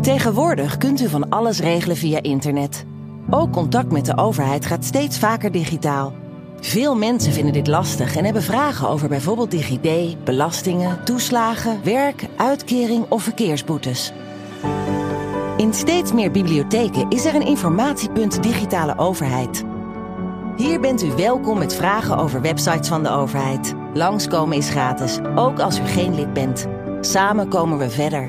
Tegenwoordig kunt u van alles regelen via internet. Ook contact met de overheid gaat steeds vaker digitaal. Veel mensen vinden dit lastig en hebben vragen over bijvoorbeeld DigiD, belastingen, toeslagen, werk, uitkering of verkeersboetes. In steeds meer bibliotheken is er een informatiepunt digitale overheid. Hier bent u welkom met vragen over websites van de overheid. Langskomen is gratis, ook als u geen lid bent. Samen komen we verder.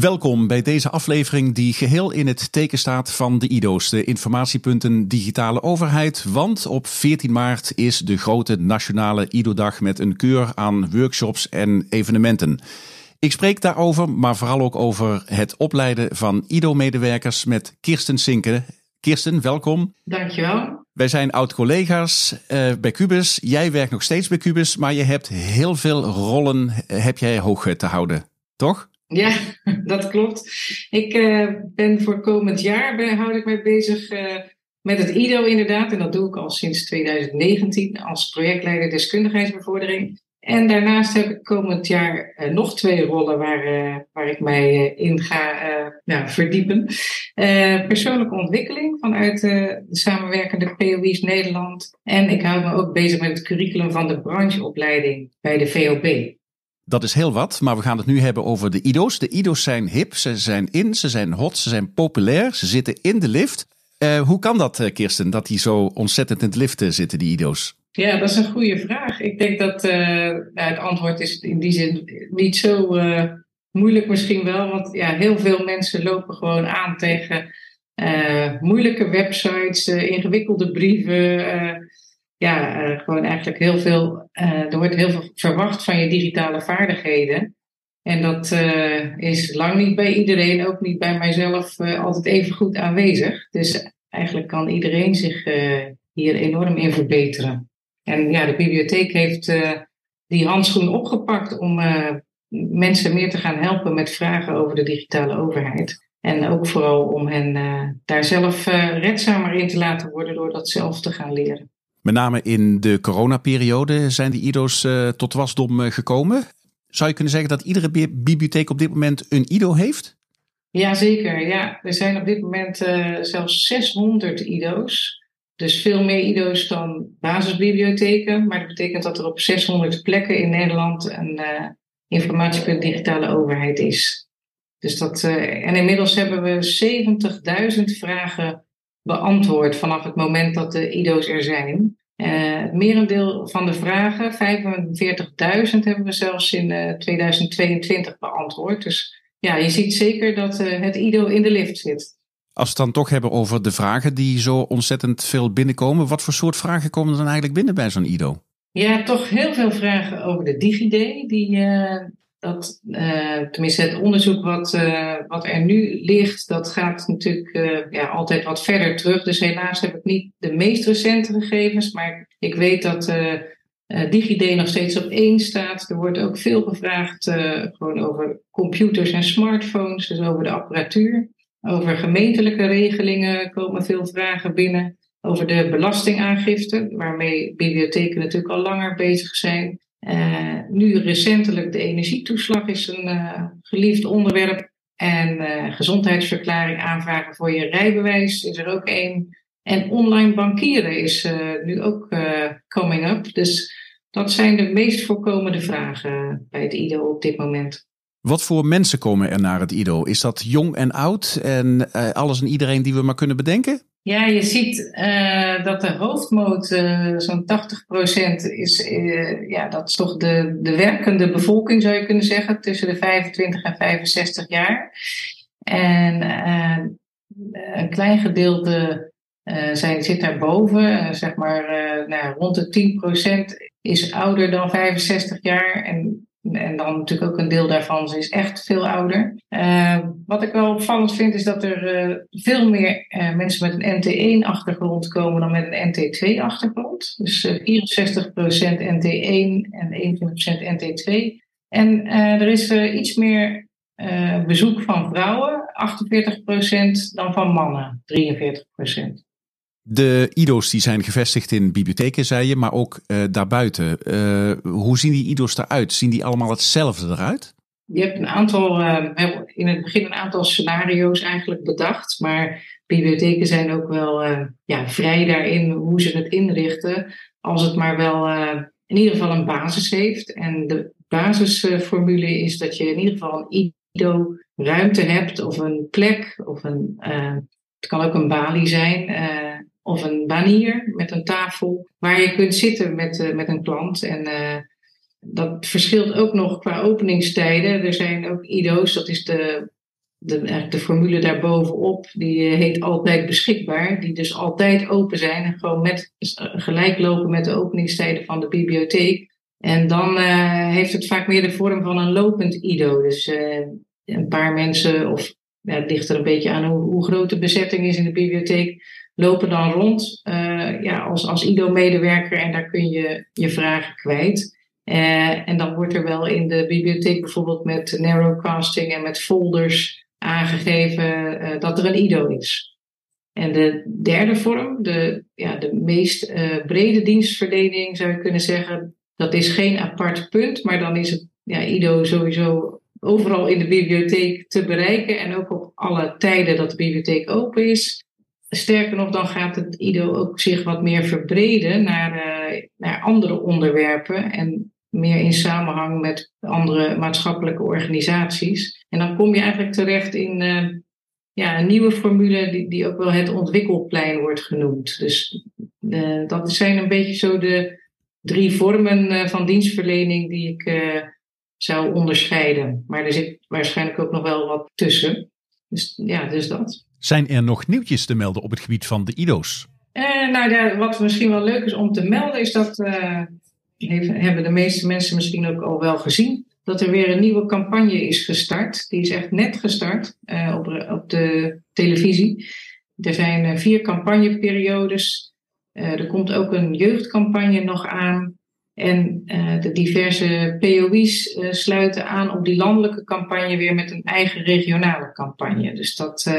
Welkom bij deze aflevering die geheel in het teken staat van de IDO's, de informatiepunten digitale overheid. Want op 14 maart is de grote nationale IDO-dag met een keur aan workshops en evenementen. Ik spreek daarover, maar vooral ook over het opleiden van IDO-medewerkers met Kirsten Sinken. Kirsten, welkom. Dankjewel. Wij zijn oud-collega's uh, bij Cubus. Jij werkt nog steeds bij Cubus, maar je hebt heel veel rollen heb jij hoog te houden, toch? Ja, dat klopt. Ik uh, ben voor komend jaar ben, houd ik mij bezig uh, met het IDO inderdaad. En dat doe ik al sinds 2019 als projectleider deskundigheidsbevordering. En daarnaast heb ik komend jaar uh, nog twee rollen waar, waar ik mij in ga nou, verdiepen. persoonlijke ontwikkeling vanuit de samenwerkende POI's Nederland. En ik hou me ook bezig met het curriculum van de brancheopleiding bij de VOB. Dat is heel wat, maar we gaan het nu hebben over de IDO's. De IDO's zijn hip, ze zijn in, ze zijn hot, ze zijn populair, ze zitten in de lift. Uh, hoe kan dat, eh, Kirsten, dat die zo ontzettend in de lift eh, zitten, die IDO's? Ja, dat is een goede vraag. Ik denk dat uh, het antwoord is in die zin niet zo uh, moeilijk misschien wel. Want ja, heel veel mensen lopen gewoon aan tegen moeilijke websites, ingewikkelde brieven ja, uh, gewoon eigenlijk heel veel, uh, er wordt heel veel verwacht van je digitale vaardigheden. En dat uh, is lang niet bij iedereen, ook niet bij mijzelf, altijd even goed aanwezig. Dus eigenlijk kan iedereen zich hier enorm in verbeteren. En ja, de bibliotheek heeft die handschoen opgepakt om mensen meer te gaan helpen met vragen over de digitale overheid. En ook vooral om hen daar zelf redzamer in te laten worden door dat zelf te gaan leren. Met name in de coronaperiode zijn die IDO's uh, tot wasdom uh, gekomen. Zou je kunnen zeggen dat iedere bibliotheek op dit moment een IDO heeft? Jazeker, ja. Er zijn op dit moment uh, zelfs 600 IDO's. Dus veel meer IDO's dan basisbibliotheken. Maar dat betekent dat er op 600 plekken in Nederland een informatiepunt digitale overheid is. Dus dat, en inmiddels hebben we 70.000 vragen beantwoord vanaf het moment dat de IDO's er zijn. Uh, het merendeel van de vragen, 45.000, hebben we zelfs in uh, eh, 2022 beantwoord. Dus ja, je ziet zeker dat uh, het IDO in de lift zit. Als we het dan toch hebben over de vragen die zo ontzettend veel binnenkomen, wat voor soort vragen komen er dan eigenlijk binnen bij zo'n IDO? Ja, toch heel veel vragen over de DigiD, die dat, uh, tenminste, het onderzoek wat, uh, wat er nu ligt, dat gaat natuurlijk uh, ja, altijd wat verder terug. Dus helaas heb ik niet de meest recente gegevens, maar ik weet dat DigiD nog steeds op één staat. Er wordt ook veel gevraagd gewoon over computers en smartphones, dus over de apparatuur. Over gemeentelijke regelingen komen veel vragen binnen. Over de belastingaangifte, waarmee bibliotheken natuurlijk al langer bezig zijn. Uh, nu recentelijk de energietoeslag is een uh, geliefd onderwerp. En uh, gezondheidsverklaring aanvragen voor je rijbewijs is er ook één. En online bankieren is nu ook coming up. Dus dat zijn de meest voorkomende vragen bij het IDO op dit moment. Wat voor mensen komen er naar het IDO? Is dat jong en oud en alles en iedereen die we maar kunnen bedenken? Ja, je ziet uh, dat de hoofdmoot uh, zo'n 80% is, ja, dat is toch de, de werkende bevolking zou je kunnen zeggen, tussen de 25 en 65 jaar. En een klein gedeelte zijn, zit daarboven, zeg maar nou, rond de 10% is ouder dan 65 jaar. En En dan natuurlijk ook een deel daarvan is echt veel ouder. Uh, wat ik wel opvallend vind is dat er uh, veel meer uh, mensen met een NT1-achtergrond komen dan met een NT2-achtergrond. Dus 64% NT1 en 21% NT2. En er is iets meer bezoek van vrouwen, 48% dan van mannen, 43%. De IDO's die zijn gevestigd in bibliotheken, zei je, maar ook uh, daarbuiten. Uh, hoe zien die IDO's eruit? Zien die allemaal hetzelfde eruit? Je hebt een aantal, uh, in het begin een aantal scenario's eigenlijk bedacht, maar bibliotheken zijn ook wel ja, vrij daarin hoe ze het inrichten, als het maar wel in ieder geval een basis heeft. En de basisformule is dat je in ieder geval een IDO ruimte hebt of een plek of een, het kan ook een balie zijn of een banier met een tafel waar je kunt zitten met, uh, met een klant. En uh, dat verschilt ook nog qua openingstijden. Er zijn ook IDO's, dat is de, de, de formule daarbovenop, die uh, heet altijd beschikbaar. Die dus altijd open zijn en gewoon met, gelijk lopen met de openingstijden van de bibliotheek. En dan heeft het vaak meer de vorm van een lopend IDO. Dus een paar mensen, of het ligt er een beetje aan hoe, hoe groot de bezetting is in de bibliotheek lopen dan rond uh, ja, als, als IDO-medewerker en daar kun je je vragen kwijt. Uh, en dan wordt er wel in de bibliotheek bijvoorbeeld met narrowcasting en met folders aangegeven uh, dat er een IDO is. En de derde vorm, de, ja, de meest brede dienstverlening zou je kunnen zeggen, dat is geen apart punt, maar dan is het ja, IDO sowieso overal in de bibliotheek te bereiken en ook op alle tijden dat de bibliotheek open is. Sterker nog, dan gaat het IDO ook zich wat meer verbreden naar, uh, naar andere onderwerpen en meer in samenhang met andere maatschappelijke organisaties. En dan kom je eigenlijk terecht in uh, ja, een nieuwe formule die, die ook wel het ontwikkelplein wordt genoemd. Dus uh, dat zijn een beetje zo de drie vormen van dienstverlening die ik zou onderscheiden. Maar er zit waarschijnlijk ook nog wel wat tussen. Dus ja, dus dat. Zijn er nog nieuwtjes te melden op het gebied van de IDO's? Uh, nou, ja, wat misschien wel leuk is om te melden, is dat uh, hebben de meeste mensen misschien ook al wel gezien. Dat er weer een nieuwe campagne is gestart. Die is echt net gestart uh, op, op, de televisie. Er zijn vier campagneperiodes. er komt ook een jeugdcampagne nog aan. En de diverse POI's sluiten aan op die landelijke campagne weer met een eigen regionale campagne. Dus dat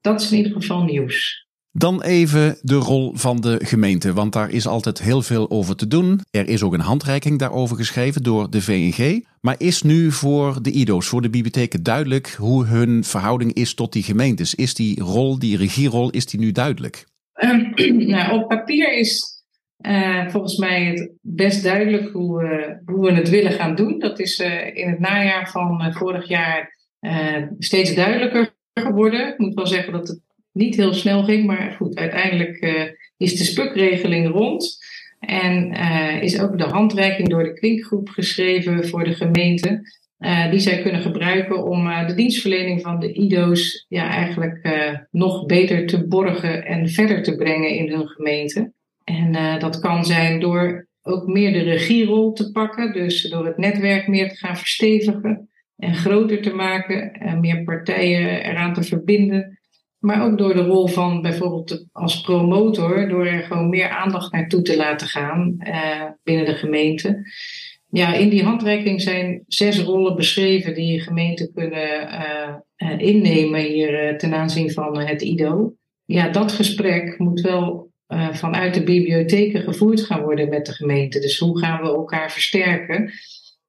dat is in ieder geval nieuws. Dan even de rol van de gemeente, want daar is altijd heel veel over te doen. Er is ook een handreiking daarover geschreven door de VNG. Maar is nu voor de IDO's, voor de bibliotheken duidelijk hoe hun verhouding is tot die gemeentes? Is die rol, die regierol, is die nu duidelijk? Um, nou, op papier is uh, volgens mij het best duidelijk hoe, uh, hoe we het willen gaan doen. Dat is uh, in het najaar van vorig jaar steeds duidelijker geworden. Ik moet wel zeggen dat het niet heel snel ging, maar goed, uiteindelijk is de spukregeling rond. En is ook de handreiking door de Kwinkgroep geschreven voor de gemeente. Die zij kunnen gebruiken om de dienstverlening van de IDO's ja, eigenlijk nog beter te borgen en verder te brengen in hun gemeente. En dat kan zijn door ook meer de regierol te pakken, dus door het netwerk meer te gaan verstevigen en groter te maken en meer partijen eraan te verbinden. Maar ook door de rol van bijvoorbeeld als promotor, door er gewoon meer aandacht naartoe te laten gaan eh, binnen de gemeente. Ja, in die handreiking zijn zes rollen beschreven die gemeenten kunnen uh, innemen hier ten aanzien van het IDO. Ja, dat gesprek moet wel vanuit de bibliotheken gevoerd gaan worden met de gemeente. Dus hoe gaan we elkaar versterken?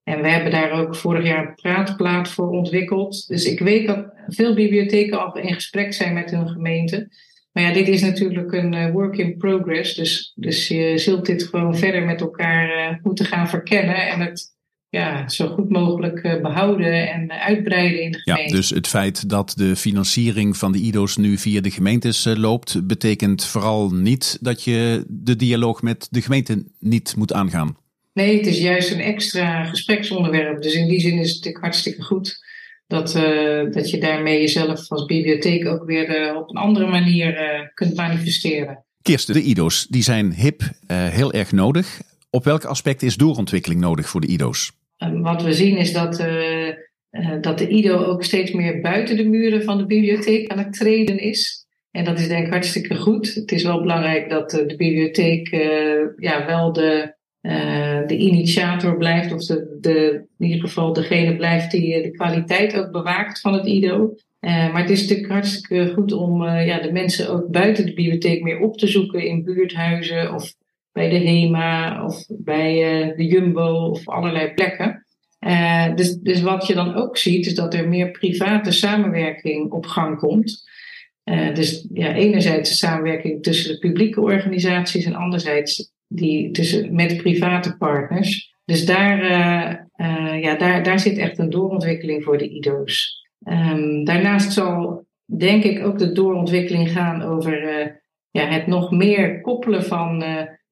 En we hebben daar ook vorig jaar een praatplaat voor ontwikkeld. Dus ik weet dat veel bibliotheken al in gesprek zijn met hun gemeente. Maar ja, dit is natuurlijk een uh, work in progress. Dus, dus je zult dit gewoon verder met elkaar uh, moeten gaan verkennen. En het ja, zo goed mogelijk uh, behouden en uitbreiden in de gemeente. Ja, dus het feit dat de financiering van de IDO's nu via de gemeentes loopt, betekent vooral niet dat je de dialoog met de gemeente niet moet aangaan. Nee, het is juist een extra gespreksonderwerp. Dus in die zin is het natuurlijk hartstikke goed dat, uh, dat je daarmee jezelf als bibliotheek ook weer uh, op een andere manier uh, kunt manifesteren. Kirsten, de IDO's die zijn hip, heel erg nodig. Op welke aspecten is doorontwikkeling nodig voor de IDO's? Wat we zien is dat, dat de IDO ook steeds meer buiten de muren van de bibliotheek aan het treden is. En dat is denk ik hartstikke goed. Het is wel belangrijk dat de bibliotheek ja, wel de, de initiator blijft, of de, de, in ieder geval degene blijft die de kwaliteit ook bewaakt van het IDO. Maar het is natuurlijk hartstikke goed om ja, de mensen ook buiten de bibliotheek meer op te zoeken in buurthuizen of bij de HEMA of bij uh, de Jumbo of allerlei plekken. dus, dus wat je dan ook ziet is dat er meer private samenwerking op gang komt. dus ja, enerzijds de samenwerking tussen de publieke organisaties en anderzijds die tussen, met private partners. Dus daar, ja, daar, daar zit echt een doorontwikkeling voor de IDO's. Um, daarnaast zal denk ik ook de doorontwikkeling gaan over ja, het nog meer koppelen van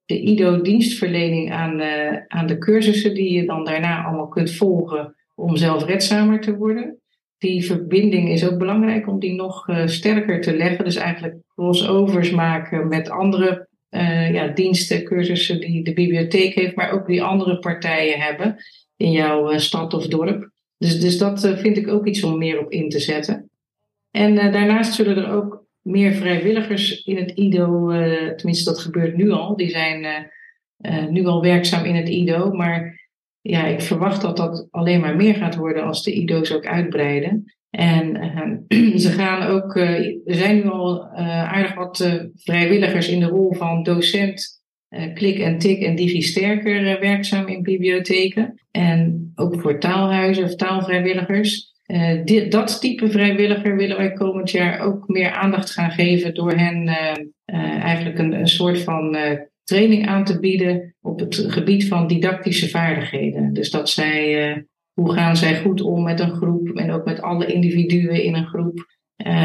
de IDO-dienstverlening aan, uh, aan de cursussen die je dan daarna allemaal kunt volgen om zelfredzamer te worden. Die verbinding is ook belangrijk om die nog sterker te leggen. Dus eigenlijk crossovers maken met andere ja, diensten, cursussen die de bibliotheek heeft, maar ook die andere partijen hebben in jouw stad of dorp. Dus, dus dat eh, vind ik ook iets om meer op in te zetten. En daarnaast zullen er ook meer vrijwilligers in het IDO, uh, tenminste dat gebeurt nu al, die zijn nu al werkzaam in het IDO. Maar ja, ik verwacht dat dat alleen maar meer gaat worden als de IDO's ook uitbreiden. En ze gaan ook, er zijn nu al aardig wat vrijwilligers in de rol van docent klik en tik en digisterker uh, werkzaam in bibliotheken. En ook voor taalhuizen of taalvrijwilligers. Uh, dit, dat type vrijwilliger willen wij komend jaar ook meer aandacht gaan geven door hen eigenlijk een, een soort van training aan te bieden op het gebied van didactische vaardigheden. Dus dat zij, hoe gaan zij goed om met een groep en ook met alle individuen in een groep.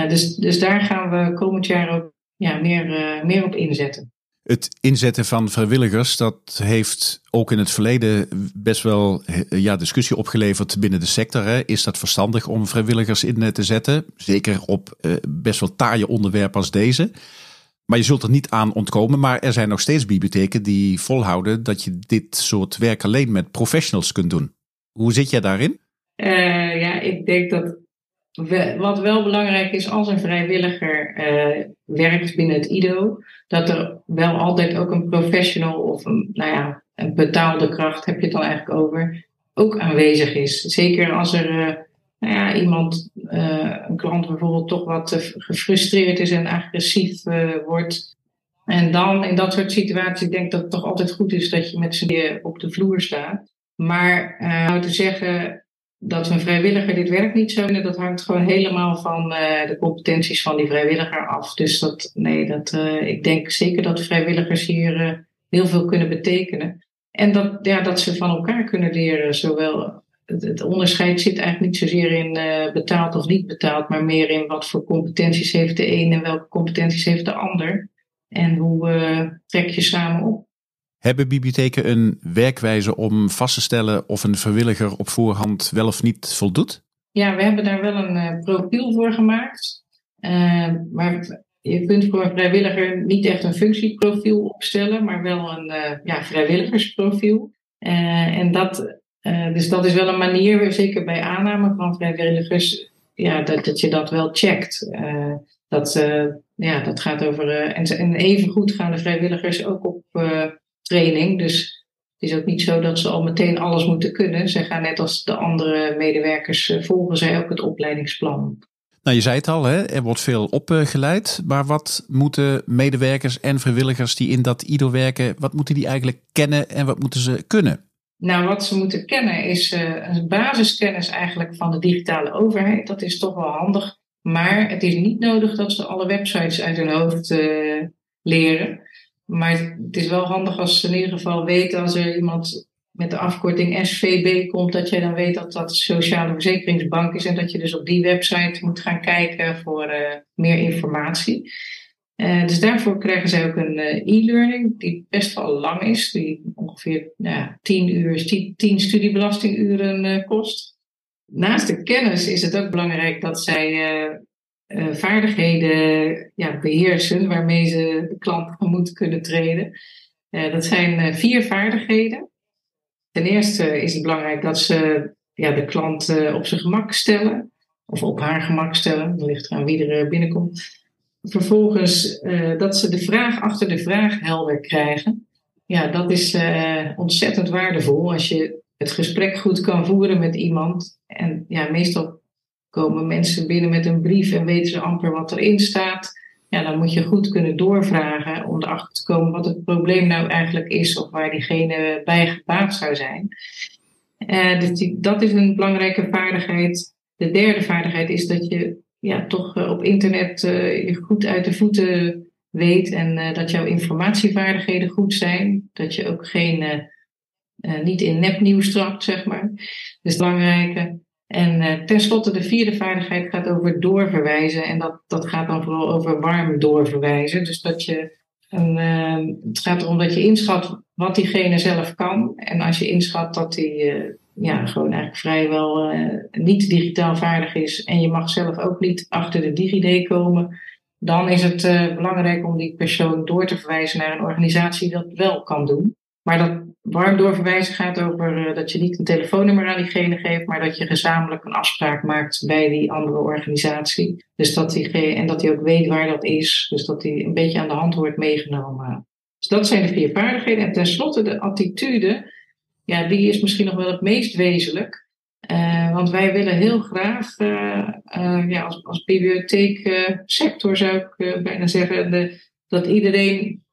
dus, dus daar gaan we komend jaar ook ja, meer, meer op inzetten. Het inzetten van vrijwilligers, dat heeft ook in het verleden best wel eh, ja, discussie opgeleverd binnen de sector. Hè. Is dat verstandig om vrijwilligers in te zetten? Zeker op eh, best wel taaie onderwerpen als deze. Maar je zult er niet aan ontkomen. Maar er zijn nog steeds bibliotheken die volhouden dat je dit soort werk alleen met professionals kunt doen. Hoe zit jij daarin? Uh, ja, ik denk dat wat wel belangrijk is als een vrijwilliger uh, werkt binnen het IDO, dat er wel altijd ook een professional of een, nou ja, een betaalde kracht, heb je het dan eigenlijk over, ook aanwezig is. Zeker als er uh, nou ja, iemand, uh, een klant bijvoorbeeld, toch wat gefrustreerd is en agressief wordt. En dan in dat soort situaties denk ik dat het toch altijd goed is dat je met z'n op de vloer staat. Maar uh, te zeggen, dat een vrijwilliger dit werk niet zou kunnen, dat hangt gewoon helemaal van uh, de competenties van die vrijwilliger af. Dus dat, nee, dat, uh, ik denk zeker dat vrijwilligers hier uh, heel veel kunnen betekenen. En dat, ja, dat ze van elkaar kunnen leren. Zowel het, het onderscheid zit eigenlijk niet zozeer in betaald of niet betaald, maar meer in wat voor competenties heeft de een en welke competenties heeft de ander. En hoe trek je samen op. Hebben bibliotheken een werkwijze om vast te stellen of een vrijwilliger op voorhand wel of niet voldoet? Ja, we hebben daar wel een uh, profiel voor gemaakt. Uh, maar je kunt voor een vrijwilliger niet echt een functieprofiel opstellen, maar wel een uh, ja, vrijwilligersprofiel. en dat, dus dat is wel een manier, zeker bij aanname van vrijwilligers, ja, dat, dat je dat wel checkt. dat, ja, dat gaat over. en, en even goed gaan de vrijwilligers ook op training. Dus het is ook niet zo dat ze al meteen alles moeten kunnen. Ze gaan net als de andere medewerkers eh, volgen zij ook het opleidingsplan. Nou, je zei het al, hè? er wordt veel opgeleid. Maar wat moeten medewerkers en vrijwilligers die in dat IDO werken, wat moeten die eigenlijk kennen en wat moeten ze kunnen? Nou, wat ze moeten kennen is uh, een basiskennis eigenlijk van de digitale overheid. Dat is toch wel handig. Maar het is niet nodig dat ze alle websites uit hun hoofd uh, leren. Maar het is wel handig als ze in ieder geval weten als er iemand met de afkorting SVB komt, dat jij dan weet dat dat de Sociale Verzekeringsbank is en dat je dus op die website moet gaan kijken voor uh, meer informatie. Uh, dus daarvoor krijgen zij ook een uh, e-learning die best wel lang is, die ongeveer nou, 10 uur, 10, 10 studiebelastinguren kost. Naast de kennis is het ook belangrijk dat zij uh, vaardigheden ja, beheersen waarmee ze de klant moet kunnen treden. Uh, dat zijn uh, vier vaardigheden. ten eerste is het belangrijk dat ze ja, de klant op zijn gemak stellen. Of op haar gemak stellen. Dat ligt eraan wie er binnenkomt. Vervolgens dat ze de vraag achter de vraag helder krijgen. Ja, dat is ontzettend waardevol als je het gesprek goed kan voeren met iemand. En ja, meestal komen mensen binnen met een brief en weten ze amper wat erin staat. Ja, dan moet je goed kunnen doorvragen om erachter te komen wat het probleem nou eigenlijk is of waar diegene bij gebaat zou zijn. Uh, dus dat is een belangrijke vaardigheid. De derde vaardigheid is dat je ja, toch uh, op internet uh, je goed uit de voeten weet en dat jouw informatievaardigheden goed zijn. Dat je ook geen niet in nepnieuws trapt, zeg maar. Dat is belangrijke. En uh, tenslotte de vierde vaardigheid gaat over doorverwijzen. En dat, dat gaat dan vooral over warm doorverwijzen. Dus dat je een, uh, het gaat erom dat je inschat wat diegene zelf kan. En als je inschat dat hij ja, gewoon eigenlijk vrijwel niet digitaal vaardig is. En je mag zelf ook niet achter de DigiD komen. Dan is het belangrijk om die persoon door te verwijzen naar een organisatie die dat wel kan doen. Maar dat warm doorverwijzen gaat over uh, dat je niet een telefoonnummer aan diegene geeft, maar dat je gezamenlijk een afspraak maakt bij die andere organisatie. Dus dat die, en dat hij ook weet waar dat is. Dus dat hij een beetje aan de hand wordt meegenomen. Dus dat zijn de vier vaardigheden. En tenslotte de attitude. Ja, die is misschien nog wel het meest wezenlijk. Uh, want wij willen heel graag, uh, ja, als, als bibliotheeksector zou ik bijna zeggen, dat iedereen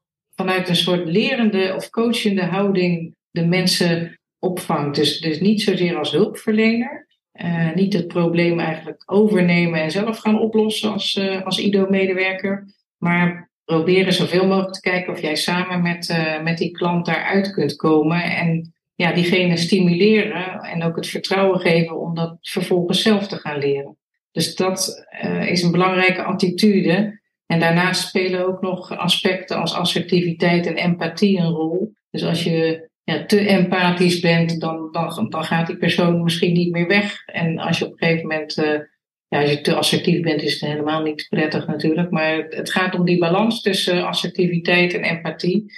vanuit een soort lerende of coachende houding de mensen opvangt. Dus, dus niet zozeer als hulpverlener. Uh, niet het probleem eigenlijk overnemen en zelf gaan oplossen als, uh, als IDO-medewerker. Maar proberen zoveel mogelijk te kijken of jij samen met, uh, met die klant daaruit kunt komen. En ja, diegene stimuleren en ook het vertrouwen geven om dat vervolgens zelf te gaan leren. Dus dat is een belangrijke attitude en daarnaast spelen ook nog aspecten als assertiviteit en empathie een rol. Dus als je ja, te empathisch bent, dan, dan, dan gaat die persoon misschien niet meer weg. En als je op een gegeven moment, uh, ja, als je te assertief bent, is het helemaal niet prettig natuurlijk. Maar het gaat om die balans tussen assertiviteit en empathie.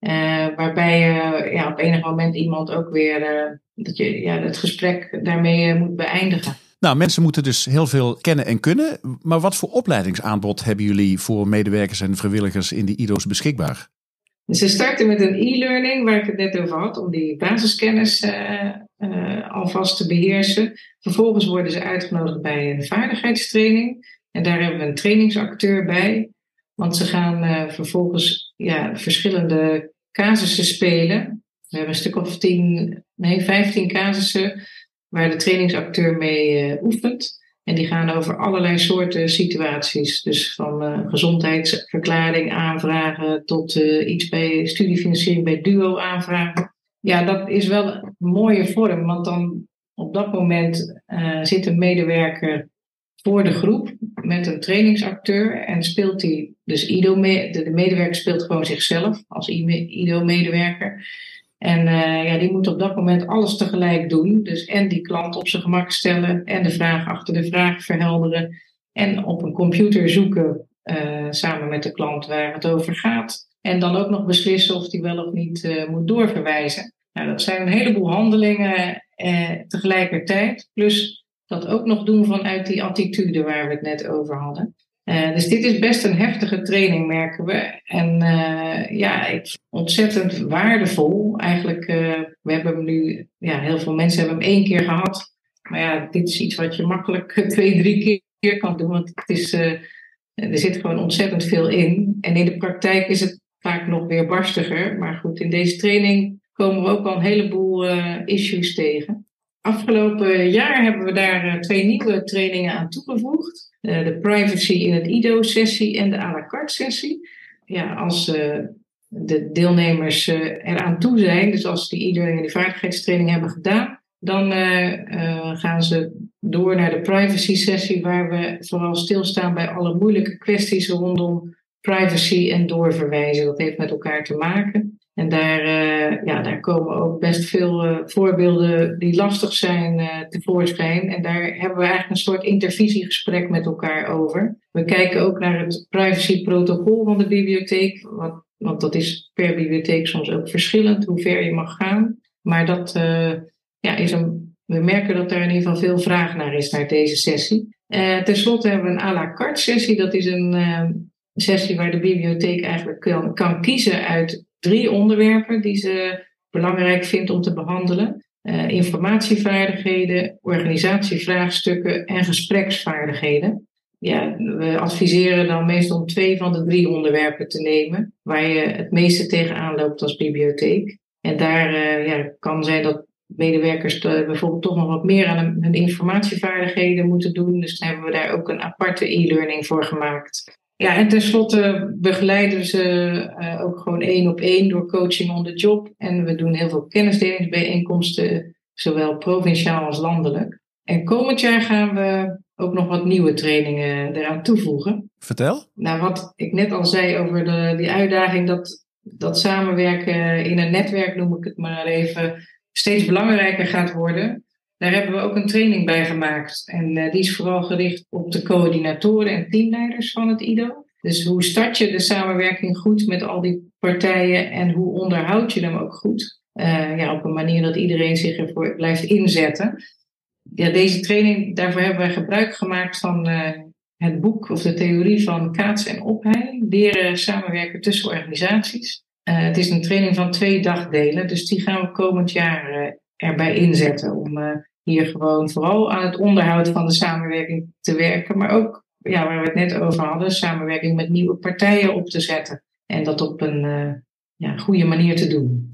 Uh, waarbij je ja, op enig moment iemand ook weer, dat je ja, het gesprek daarmee moet beëindigen. Nou, mensen moeten dus heel veel kennen en kunnen. Maar wat voor opleidingsaanbod hebben jullie voor medewerkers en vrijwilligers in die IDO's beschikbaar? Ze starten met een e-learning, waar ik het net over had, om die basiskennis uh, uh, alvast te beheersen. Vervolgens worden ze uitgenodigd bij een vaardigheidstraining. En daar hebben we een trainingsacteur bij. Want ze gaan uh, vervolgens ja, verschillende casussen spelen. We hebben een stuk of tien, nee, vijftien casussen waar de trainingsacteur mee uh, oefent. En die gaan over allerlei soorten situaties. Dus van uh, gezondheidsverklaring aanvragen tot uh, iets bij studiefinanciering bij Duo aanvragen. Ja, dat is wel een mooie vorm, want dan op dat moment zit een medewerker voor de groep met een trainingsacteur en speelt hij, dus IDO, de medewerker speelt gewoon zichzelf als IDO-medewerker. En uh, ja, die moet op dat moment alles tegelijk doen. Dus en die klant op zijn gemak stellen en de vraag achter de vraag verhelderen. En op een computer zoeken uh, samen met de klant waar het over gaat. En dan ook nog beslissen of die wel of niet uh, moet doorverwijzen. Nou, dat zijn een heleboel handelingen tegelijkertijd. Plus dat ook nog doen vanuit die attitude waar we het net over hadden. Uh, dus dit is best een heftige training, merken we. En uh, ja, ontzettend waardevol. Eigenlijk, uh, we hebben hem nu, ja, heel veel mensen hebben hem één keer gehad. Maar ja, dit is iets wat je makkelijk twee, drie keer kan doen. Want het is, er zit gewoon ontzettend veel in. En in de praktijk is het vaak nog weer barstiger. Maar goed, in deze training komen we ook al een heleboel issues tegen. Afgelopen jaar hebben we daar twee nieuwe trainingen aan toegevoegd. Eh, de privacy in het IDO-sessie en de à la carte sessie. Ja, als uh, de deelnemers eraan toe zijn, dus als die IDO en die vaardigheidstraining hebben gedaan, dan gaan ze door naar de privacy sessie, waar we vooral stilstaan bij alle moeilijke kwesties rondom privacy en doorverwijzen. Dat heeft met elkaar te maken. En daar, uh, ja, daar komen ook best veel uh, voorbeelden die lastig zijn uh, tevoorschijn. En daar hebben we eigenlijk een soort intervisiegesprek met elkaar over. We kijken ook naar het privacyprotocol van de bibliotheek. Want dat is per bibliotheek soms ook verschillend hoe ver je mag gaan. Maar dat ja, is een, we merken dat er in ieder geval veel vraag naar is naar deze sessie. Ten slotte hebben we een à la carte sessie. Dat is een sessie waar de bibliotheek eigenlijk kan, kan kiezen uit drie onderwerpen die ze belangrijk vindt om te behandelen. Uh, informatievaardigheden, organisatievraagstukken en gespreksvaardigheden. Ja, we adviseren dan meestal om twee van de drie onderwerpen te nemen waar je het meeste tegenaan loopt als bibliotheek. En daar uh, ja, kan zijn dat medewerkers bijvoorbeeld toch nog wat meer aan hun informatievaardigheden moeten doen. Dus dan hebben we daar ook een aparte e-learning voor gemaakt. Ja, en tenslotte begeleiden ze uh, ook gewoon één op één door coaching on the job. En we doen heel veel kennisdelingsbijeenkomsten, zowel provinciaal als landelijk. En komend jaar gaan we ook nog wat nieuwe trainingen eraan toevoegen. Vertel. Nou, wat ik net al zei over de, die uitdaging dat, dat samenwerken in een netwerk, noem ik het maar even, steeds belangrijker gaat worden. Daar hebben we ook een training bij gemaakt. En uh, die is vooral gericht op de coördinatoren en teamleiders van het IDO. Dus hoe start je de samenwerking goed met al die partijen en hoe onderhoud je hem ook goed? Uh, ja, op een manier dat iedereen zich ervoor blijft inzetten. Ja, deze training, daarvoor hebben wij gebruik gemaakt van uh, het boek of de theorie van Kaats en Ophei. Leren samenwerken tussen organisaties. het is een training van twee dagdelen, dus die gaan we komend jaar erbij inzetten. Om hier gewoon vooral aan het onderhoud van de samenwerking te werken. Maar ook, ja, waar we het net over hadden, samenwerking met nieuwe partijen op te zetten. En dat op een uh, ja, goede manier te doen.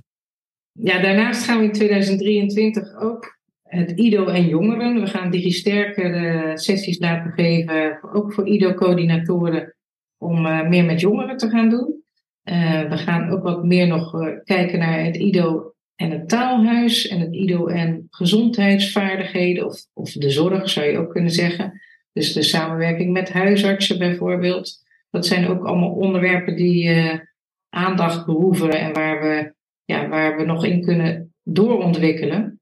Ja, daarnaast gaan we in 2023 ook het IDO en jongeren. We gaan DigiSterker de sessies laten geven, ook voor IDO-coördinatoren, om uh, meer met jongeren te gaan doen. Uh, we gaan ook wat meer nog kijken naar het IDO en het taalhuis en het IDO en gezondheidsvaardigheden of, of de zorg zou je ook kunnen zeggen. Dus de samenwerking met huisartsen bijvoorbeeld. Dat zijn ook allemaal onderwerpen die uh, aandacht behoeven en waar we, ja, waar we nog in kunnen doorontwikkelen.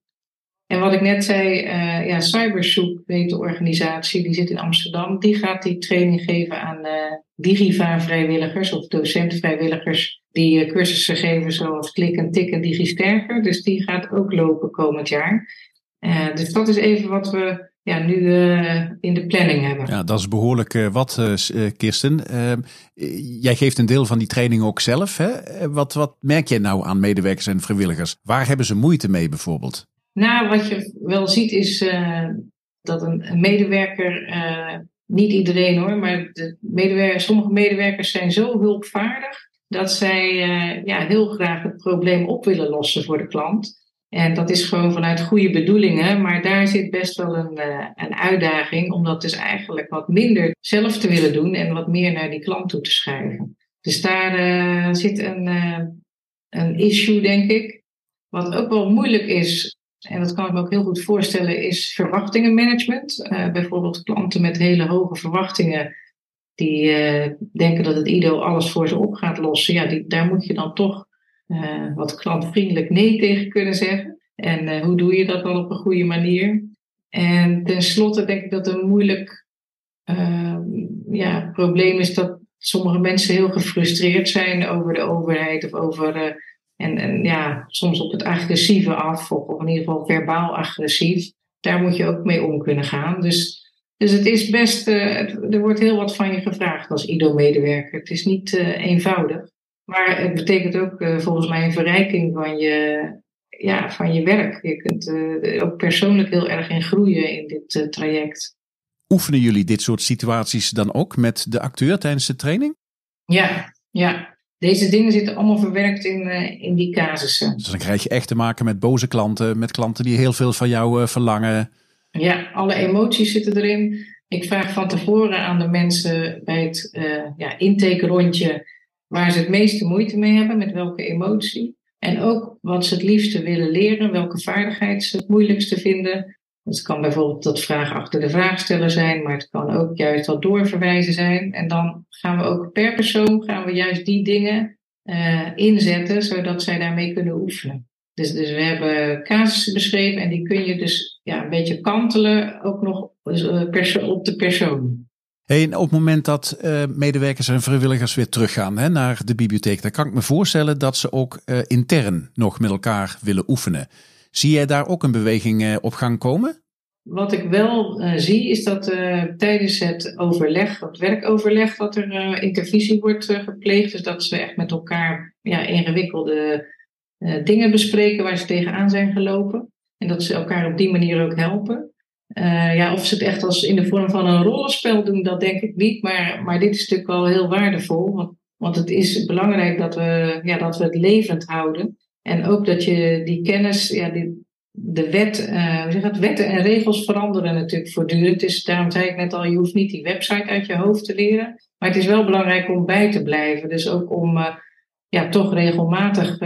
En wat ik net zei, uh, ja, Cybersoep weet de organisatie, die zit in Amsterdam. Die gaat die training geven aan uh, Digiva-vrijwilligers of docentvrijwilligers die uh, cursussen geven zoals Klik en Tik en DigiSterker. Dus die gaat ook lopen komend jaar. dus dat is even wat we ja, nu in de planning hebben. Ja, dat is behoorlijk wat, Kirsten. jij geeft een deel van die training ook zelf. Hè? Wat, wat merk jij nou aan medewerkers en vrijwilligers? Waar hebben ze moeite mee bijvoorbeeld? Nou, wat je wel ziet is uh, dat een, medewerker, uh, niet iedereen hoor, maar de sommige medewerkers zijn zo hulpvaardig dat zij uh, ja, heel graag het probleem op willen lossen voor de klant. En dat is gewoon vanuit goede bedoelingen, maar daar zit best wel een, een uitdaging om dat dus eigenlijk wat minder zelf te willen doen en wat meer naar die klant toe te schuiven. Dus daar zit een, een issue, denk ik. Wat ook wel moeilijk is en dat kan ik me ook heel goed voorstellen, is verwachtingenmanagement. Uh, bijvoorbeeld klanten met hele hoge verwachtingen, die uh, denken dat het IDO alles voor ze op gaat lossen. Ja, die, daar moet je dan toch uh, wat klantvriendelijk nee tegen kunnen zeggen. En hoe doe je dat dan op een goede manier? En tenslotte denk ik dat een moeilijk ja, probleem is dat sommige mensen heel gefrustreerd zijn over de overheid of over en, en ja, soms op het agressieve af, of, in ieder geval verbaal agressief. Daar moet je ook mee om kunnen gaan. Dus, dus het is best, uh, er wordt heel wat van je gevraagd als IDO-medewerker. Het is niet uh, eenvoudig. Maar het betekent ook uh, volgens mij een verrijking van je, ja, van je werk. Je kunt ook persoonlijk heel erg in groeien in dit traject. Oefenen jullie dit soort situaties dan ook met de acteur tijdens de training? Ja, ja. Deze dingen zitten allemaal verwerkt in, uh, in die casussen. Dus dan krijg je echt te maken met boze klanten, met klanten die heel veel van jou uh, verlangen. Ja, alle emoties zitten erin. Ik vraag van tevoren aan de mensen bij het uh, ja, intake-rondje waar ze het meeste moeite mee hebben, met welke emotie. En ook wat ze het liefste willen leren, welke vaardigheid ze het moeilijkste vinden. Het kan bijvoorbeeld dat vragen achter de vraagsteller zijn, maar het kan ook juist wat doorverwijzen zijn. En dan gaan we ook per persoon gaan we juist die dingen uh, inzetten, zodat zij daarmee kunnen oefenen. Dus, dus we hebben casussen beschreven en die kun je dus ja, een beetje kantelen, ook nog dus, uh, op de persoon. Hey, op het moment dat uh, medewerkers en vrijwilligers weer teruggaan hè, naar de bibliotheek, dan kan ik me voorstellen dat ze ook intern nog met elkaar willen oefenen. Zie jij daar ook een beweging uh, op gang komen? Wat ik wel zie is dat tijdens het overleg, het werkoverleg, dat er intervisie wordt gepleegd. Dus dat ze echt met elkaar ja, ingewikkelde dingen bespreken waar ze tegenaan zijn gelopen. En dat ze elkaar op die manier ook helpen. Uh, ja, of ze het echt als in de vorm van een rollenspel doen, dat denk ik niet. Maar, maar dit is natuurlijk wel heel waardevol. Want, want het is belangrijk dat we, ja, dat we het levend houden. En ook dat je die kennis, ja, die, de wet, uh, zeg het, wetten en regels veranderen natuurlijk voortdurend. Dus daarom zei ik net al, je hoeft niet die website uit je hoofd te leren. Maar het is wel belangrijk om bij te blijven. Dus ook om uh, ja, toch regelmatig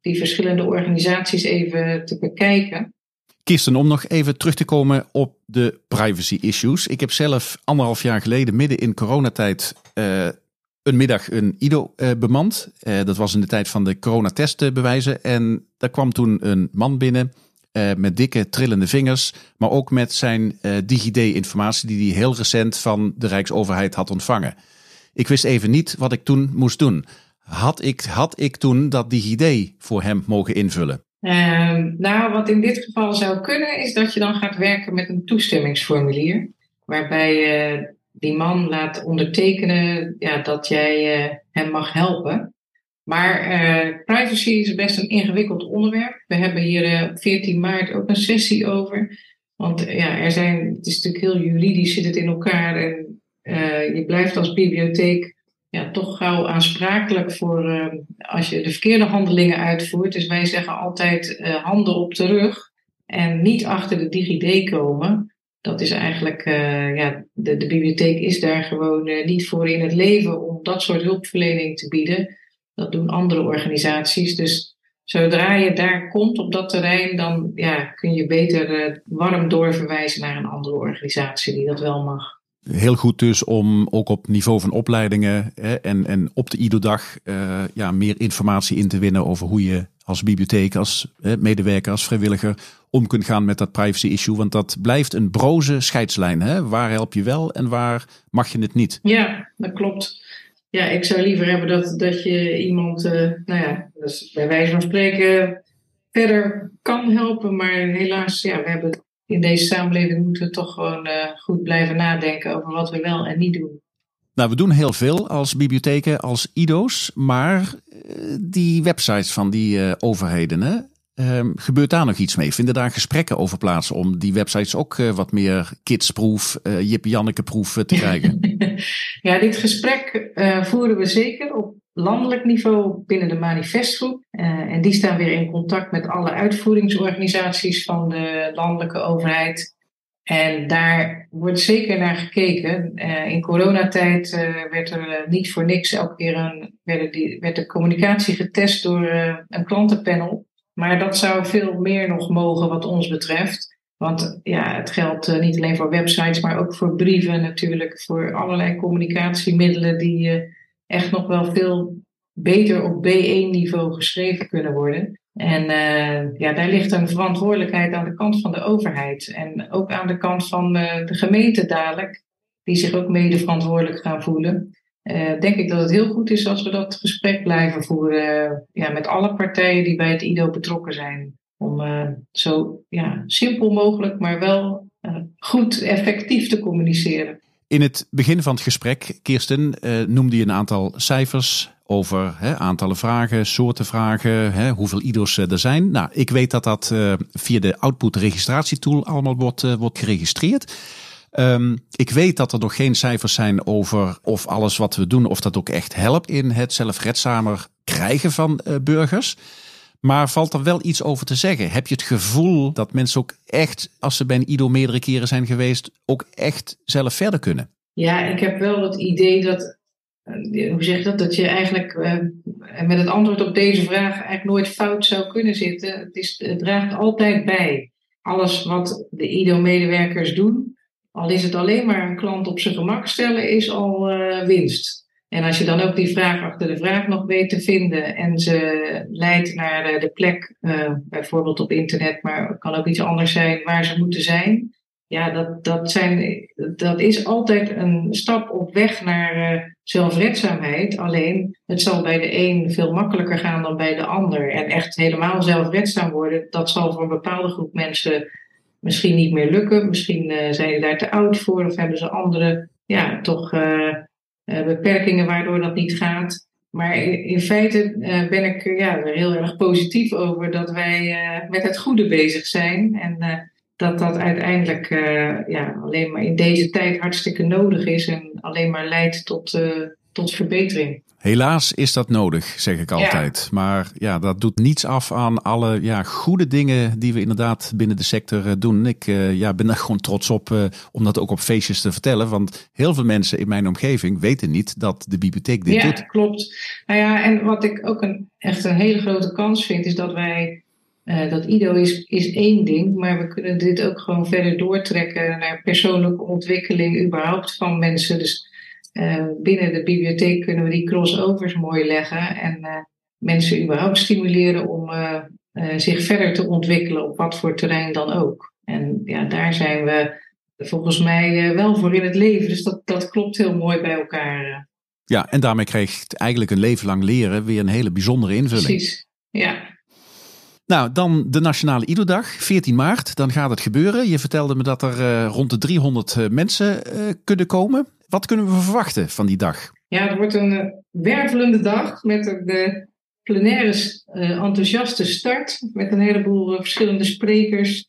die verschillende organisaties even te bekijken. Kirsten, om nog even terug te komen op de privacy issues. Ik heb zelf anderhalf jaar geleden, midden in coronatijd, een middag een IDO uh, bemand. Uh, dat was in de tijd van de coronatestbewijzen. En daar kwam toen een man binnen met dikke trillende vingers, maar ook met zijn DigiD-informatie die hij heel recent van de Rijksoverheid had ontvangen. Ik wist even niet wat ik toen moest doen. Had ik, had ik toen dat DigiD voor hem mogen invullen? Uh, nou, wat in dit geval zou kunnen, is dat je dan gaat werken met een toestemmingsformulier. Waarbij je die man laat ondertekenen ja, dat jij uh, hem mag helpen. Maar uh, privacy is best een ingewikkeld onderwerp. We hebben hier op 14 maart ook een sessie over. Want ja, er zijn, het is natuurlijk heel juridisch, zit het in elkaar. En je blijft als bibliotheek ja, toch gauw aansprakelijk voor als je de verkeerde handelingen uitvoert. Dus wij zeggen altijd handen op de rug en niet achter de DigiD komen. Dat is eigenlijk, uh, ja, de, de bibliotheek is daar gewoon niet voor in het leven om dat soort hulpverlening te bieden. Dat doen andere organisaties. Dus zodra je daar komt op dat terrein, dan ja, kun je beter warm doorverwijzen naar een andere organisatie die dat wel mag. Heel goed dus om ook op niveau van opleidingen hè, en, en op de IDO-dag uh, ja, meer informatie in te winnen over hoe je als bibliotheek, als medewerker, als vrijwilliger om kunt gaan met dat privacy issue. Want dat blijft een broze scheidslijn. Hè? Waar help je wel en waar mag je het niet? Ja, dat klopt. Ja, ik zou liever hebben dat, dat je iemand, uh, nou ja, dus bij wijze van spreken verder kan helpen. Maar helaas, ja, we hebben in deze samenleving moeten we toch gewoon uh, goed blijven nadenken over wat we wel en niet doen. Nou, we doen heel veel als bibliotheken, als IDO's, maar uh, die websites van die uh, overheden, hè, ehm, gebeurt daar nog iets mee? Vinden daar gesprekken over plaats om die websites ook wat meer kidsproof, Jip Janneke proef te krijgen? ja, dit gesprek voeren we zeker op landelijk niveau binnen de manifestgroep. Uh, en die staan weer in contact met alle uitvoeringsorganisaties van de landelijke overheid. En daar wordt zeker naar gekeken. Uh, in coronatijd uh, werd er niet voor niks elke keer een, werd, die, werd de communicatie getest door een klantenpanel. Maar dat zou veel meer nog mogen wat ons betreft. Want ja, het geldt niet alleen voor websites, maar ook voor brieven natuurlijk. Voor allerlei communicatiemiddelen die echt nog wel veel beter op B1-niveau geschreven kunnen worden. En uh, ja, daar ligt een verantwoordelijkheid aan de kant van de overheid. En ook aan de kant van uh, de gemeente dadelijk, die zich ook mede verantwoordelijk gaan voelen. Uh, denk ik dat het heel goed is als we dat gesprek blijven voeren ja, met alle partijen die bij het IDO betrokken zijn. Om zo ja, simpel mogelijk, maar wel goed effectief te communiceren. In het begin van het gesprek, Kirsten, uh, noemde je een aantal cijfers over aantallen vragen, soorten vragen, hoeveel IDO's er zijn. Nou, ik weet dat dat uh, via de output registratietool allemaal wordt, wordt geregistreerd. Um, ik weet dat er nog geen cijfers zijn over of alles wat we doen, of dat ook echt helpt in het zelfredzamer krijgen van burgers. Maar valt er wel iets over te zeggen? Heb je het gevoel dat mensen ook echt, als ze bij een IDO meerdere keren zijn geweest, ook echt zelf verder kunnen? Ja, ik heb wel het idee dat, eh, hoe zeg je dat, dat je eigenlijk uh, met het antwoord op deze vraag eigenlijk nooit fout zou kunnen zitten. Het, is, het draagt altijd bij. Alles wat de IDO-medewerkers doen, al is het alleen maar een klant op zijn gemak stellen, is al uh, winst. En als je dan ook die vraag achter de vraag nog weet te vinden en ze leidt naar de plek, uh, bijvoorbeeld op internet, maar het kan ook iets anders zijn waar ze moeten zijn, ja, dat, dat, zijn, dat is altijd een stap op weg naar uh, zelfredzaamheid. Alleen het zal bij de een veel makkelijker gaan dan bij de ander. En echt helemaal zelfredzaam worden, dat zal voor een bepaalde groep mensen misschien niet meer lukken. Misschien uh, zijn ze daar te oud voor of hebben ze andere, ja, toch beperkingen waardoor dat niet gaat. Maar in, feite ben ik ja, er heel erg positief over dat wij met het goede bezig zijn. En dat dat uiteindelijk ja, alleen maar in deze tijd hartstikke nodig is en alleen maar leidt tot, tot verbetering. Helaas is dat nodig, zeg ik altijd. Ja. Maar ja, dat doet niets af aan alle ja, goede dingen die we inderdaad binnen de sector uh, doen. Ik ja, ben er gewoon trots op om dat ook op feestjes te vertellen. Want heel veel mensen in mijn omgeving weten niet dat de bibliotheek dit ja, doet. Ja, klopt. Nou ja, en wat ik ook een, echt een hele grote kans vind, is dat wij uh, dat IDO is, is één ding, maar we kunnen dit ook gewoon verder doortrekken naar persoonlijke ontwikkeling überhaupt van mensen. Dus uh, binnen de bibliotheek kunnen we die crossovers mooi leggen en uh, mensen überhaupt stimuleren om zich verder te ontwikkelen op wat voor terrein dan ook. En ja, daar zijn we volgens mij wel voor in het leven. Dus dat, dat klopt heel mooi bij elkaar. Ja, en daarmee krijgt eigenlijk een leven lang leren weer een hele bijzondere invulling. Precies, ja. Nou, dan de Nationale Ido-dag, 14 maart. Dan gaat het gebeuren. Je vertelde me dat er uh, rond de 300 uh, mensen uh, kunnen komen. Wat kunnen we verwachten van die dag? Ja, het wordt een wervelende dag met de plenaire enthousiaste start. Met een heleboel verschillende sprekers.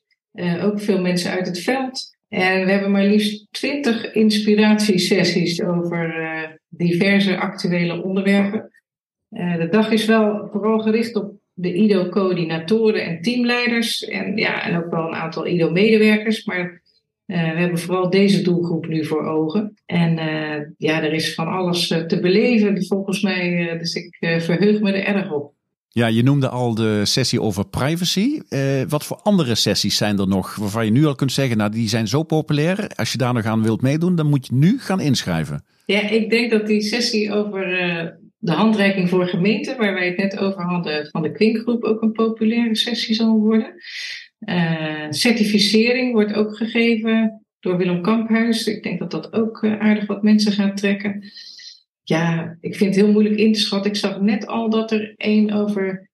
ook veel mensen uit het veld. En we hebben maar liefst 20 inspiratiesessies over diverse actuele onderwerpen. de dag is wel vooral gericht op de IDO-coördinatoren en teamleiders. En, ja, en ook wel een aantal IDO-medewerkers. Maar we hebben vooral deze doelgroep nu voor ogen. En uh, ja, er is van alles uh, te beleven volgens mij. dus ik verheug me er erg op. Ja, je noemde al de sessie over privacy. wat voor andere sessies zijn er nog waarvan je nu al kunt zeggen, nou die zijn zo populair. Als je daar nog aan wilt meedoen, dan moet je nu gaan inschrijven. Ja, ik denk dat die sessie over de handreiking voor gemeenten, waar wij het net over hadden, van de Kwinkgroep ook een populaire sessie zal worden. Uh, certificering wordt ook gegeven door Willem Kamphuis. Ik denk dat dat ook uh, aardig wat mensen gaat trekken. Ja, ik vind het heel moeilijk in te schatten. Ik zag net al dat er een over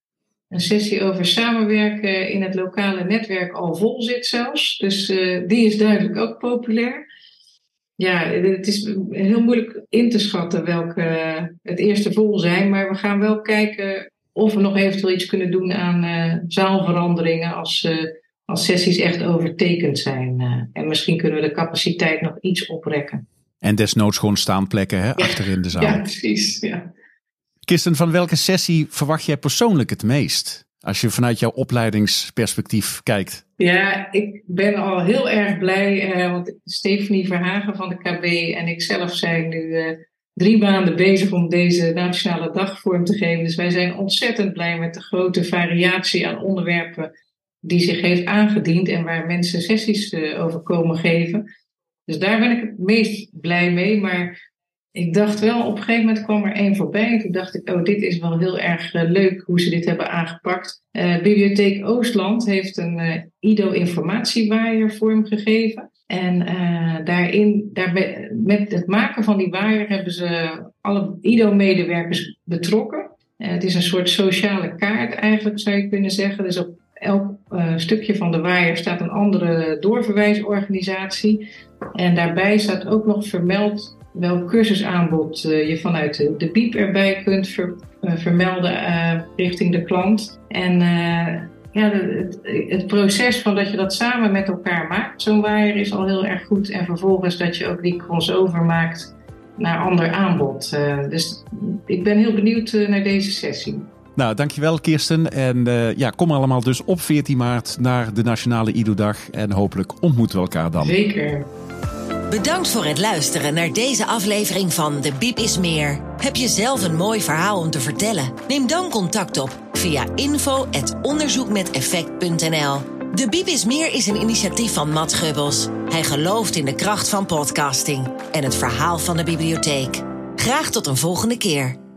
een sessie over samenwerken in het lokale netwerk al vol zit zelfs. Dus uh, die is duidelijk ook populair. Ja, het is heel moeilijk in te schatten welke het eerste vol zijn. Maar we gaan wel kijken of we nog eventueel iets kunnen doen aan zaalveranderingen als, als sessies echt overtekend zijn. Uh, en misschien kunnen we de capaciteit nog iets oprekken. En desnoods gewoon staanplekken hè, ja. achterin de zaal. Ja, precies. Ja. Kirsten, van welke sessie verwacht jij persoonlijk het meest? Als je vanuit jouw opleidingsperspectief kijkt. Ja, ik ben al heel erg blij, uh, want Stephanie Verhagen van de KB en ik zelf zijn nu uh, drie maanden bezig om deze nationale dag vorm te geven. Dus wij zijn ontzettend blij met de grote variatie aan onderwerpen die zich heeft aangediend en waar mensen sessies uh, over komen geven. Dus daar ben ik het meest blij mee. Maar ik dacht wel, op een gegeven moment kwam er één voorbij. En toen dacht ik, oh, dit is wel heel erg uh, leuk hoe ze dit hebben aangepakt. Uh, Bibliotheek Oostland heeft een uh, IDO-informatiewaaier vormgegeven. En daarin, daarbij, met het maken van die waaier hebben ze alle IDO-medewerkers betrokken. het is een soort sociale kaart eigenlijk, zou je kunnen zeggen. Dus op elk stukje van de waaier staat een andere doorverwijsorganisatie. En daarbij staat ook nog vermeld welk cursusaanbod uh, je vanuit de, de erbij kunt uh, vermelden richting de klant. En ja, het, het, proces van dat je dat samen met elkaar maakt, zo'n waaier, is al heel erg goed. En vervolgens dat je ook die crossover maakt naar ander aanbod. dus ik ben heel benieuwd naar deze sessie. Nou, dankjewel Kirsten. En ja, kom allemaal dus op 14 maart naar de Nationale IDO-dag. En hopelijk ontmoeten we elkaar dan. Zeker. Bedankt voor het luisteren naar deze aflevering van De Biep is Meer. Heb je zelf een mooi verhaal om te vertellen? Neem dan contact op via info.onderzoekmeteffect.nl. De Biep is Meer is een initiatief van Matt Gubbels. Hij gelooft in de kracht van podcasting en het verhaal van de bibliotheek. Graag tot een volgende keer.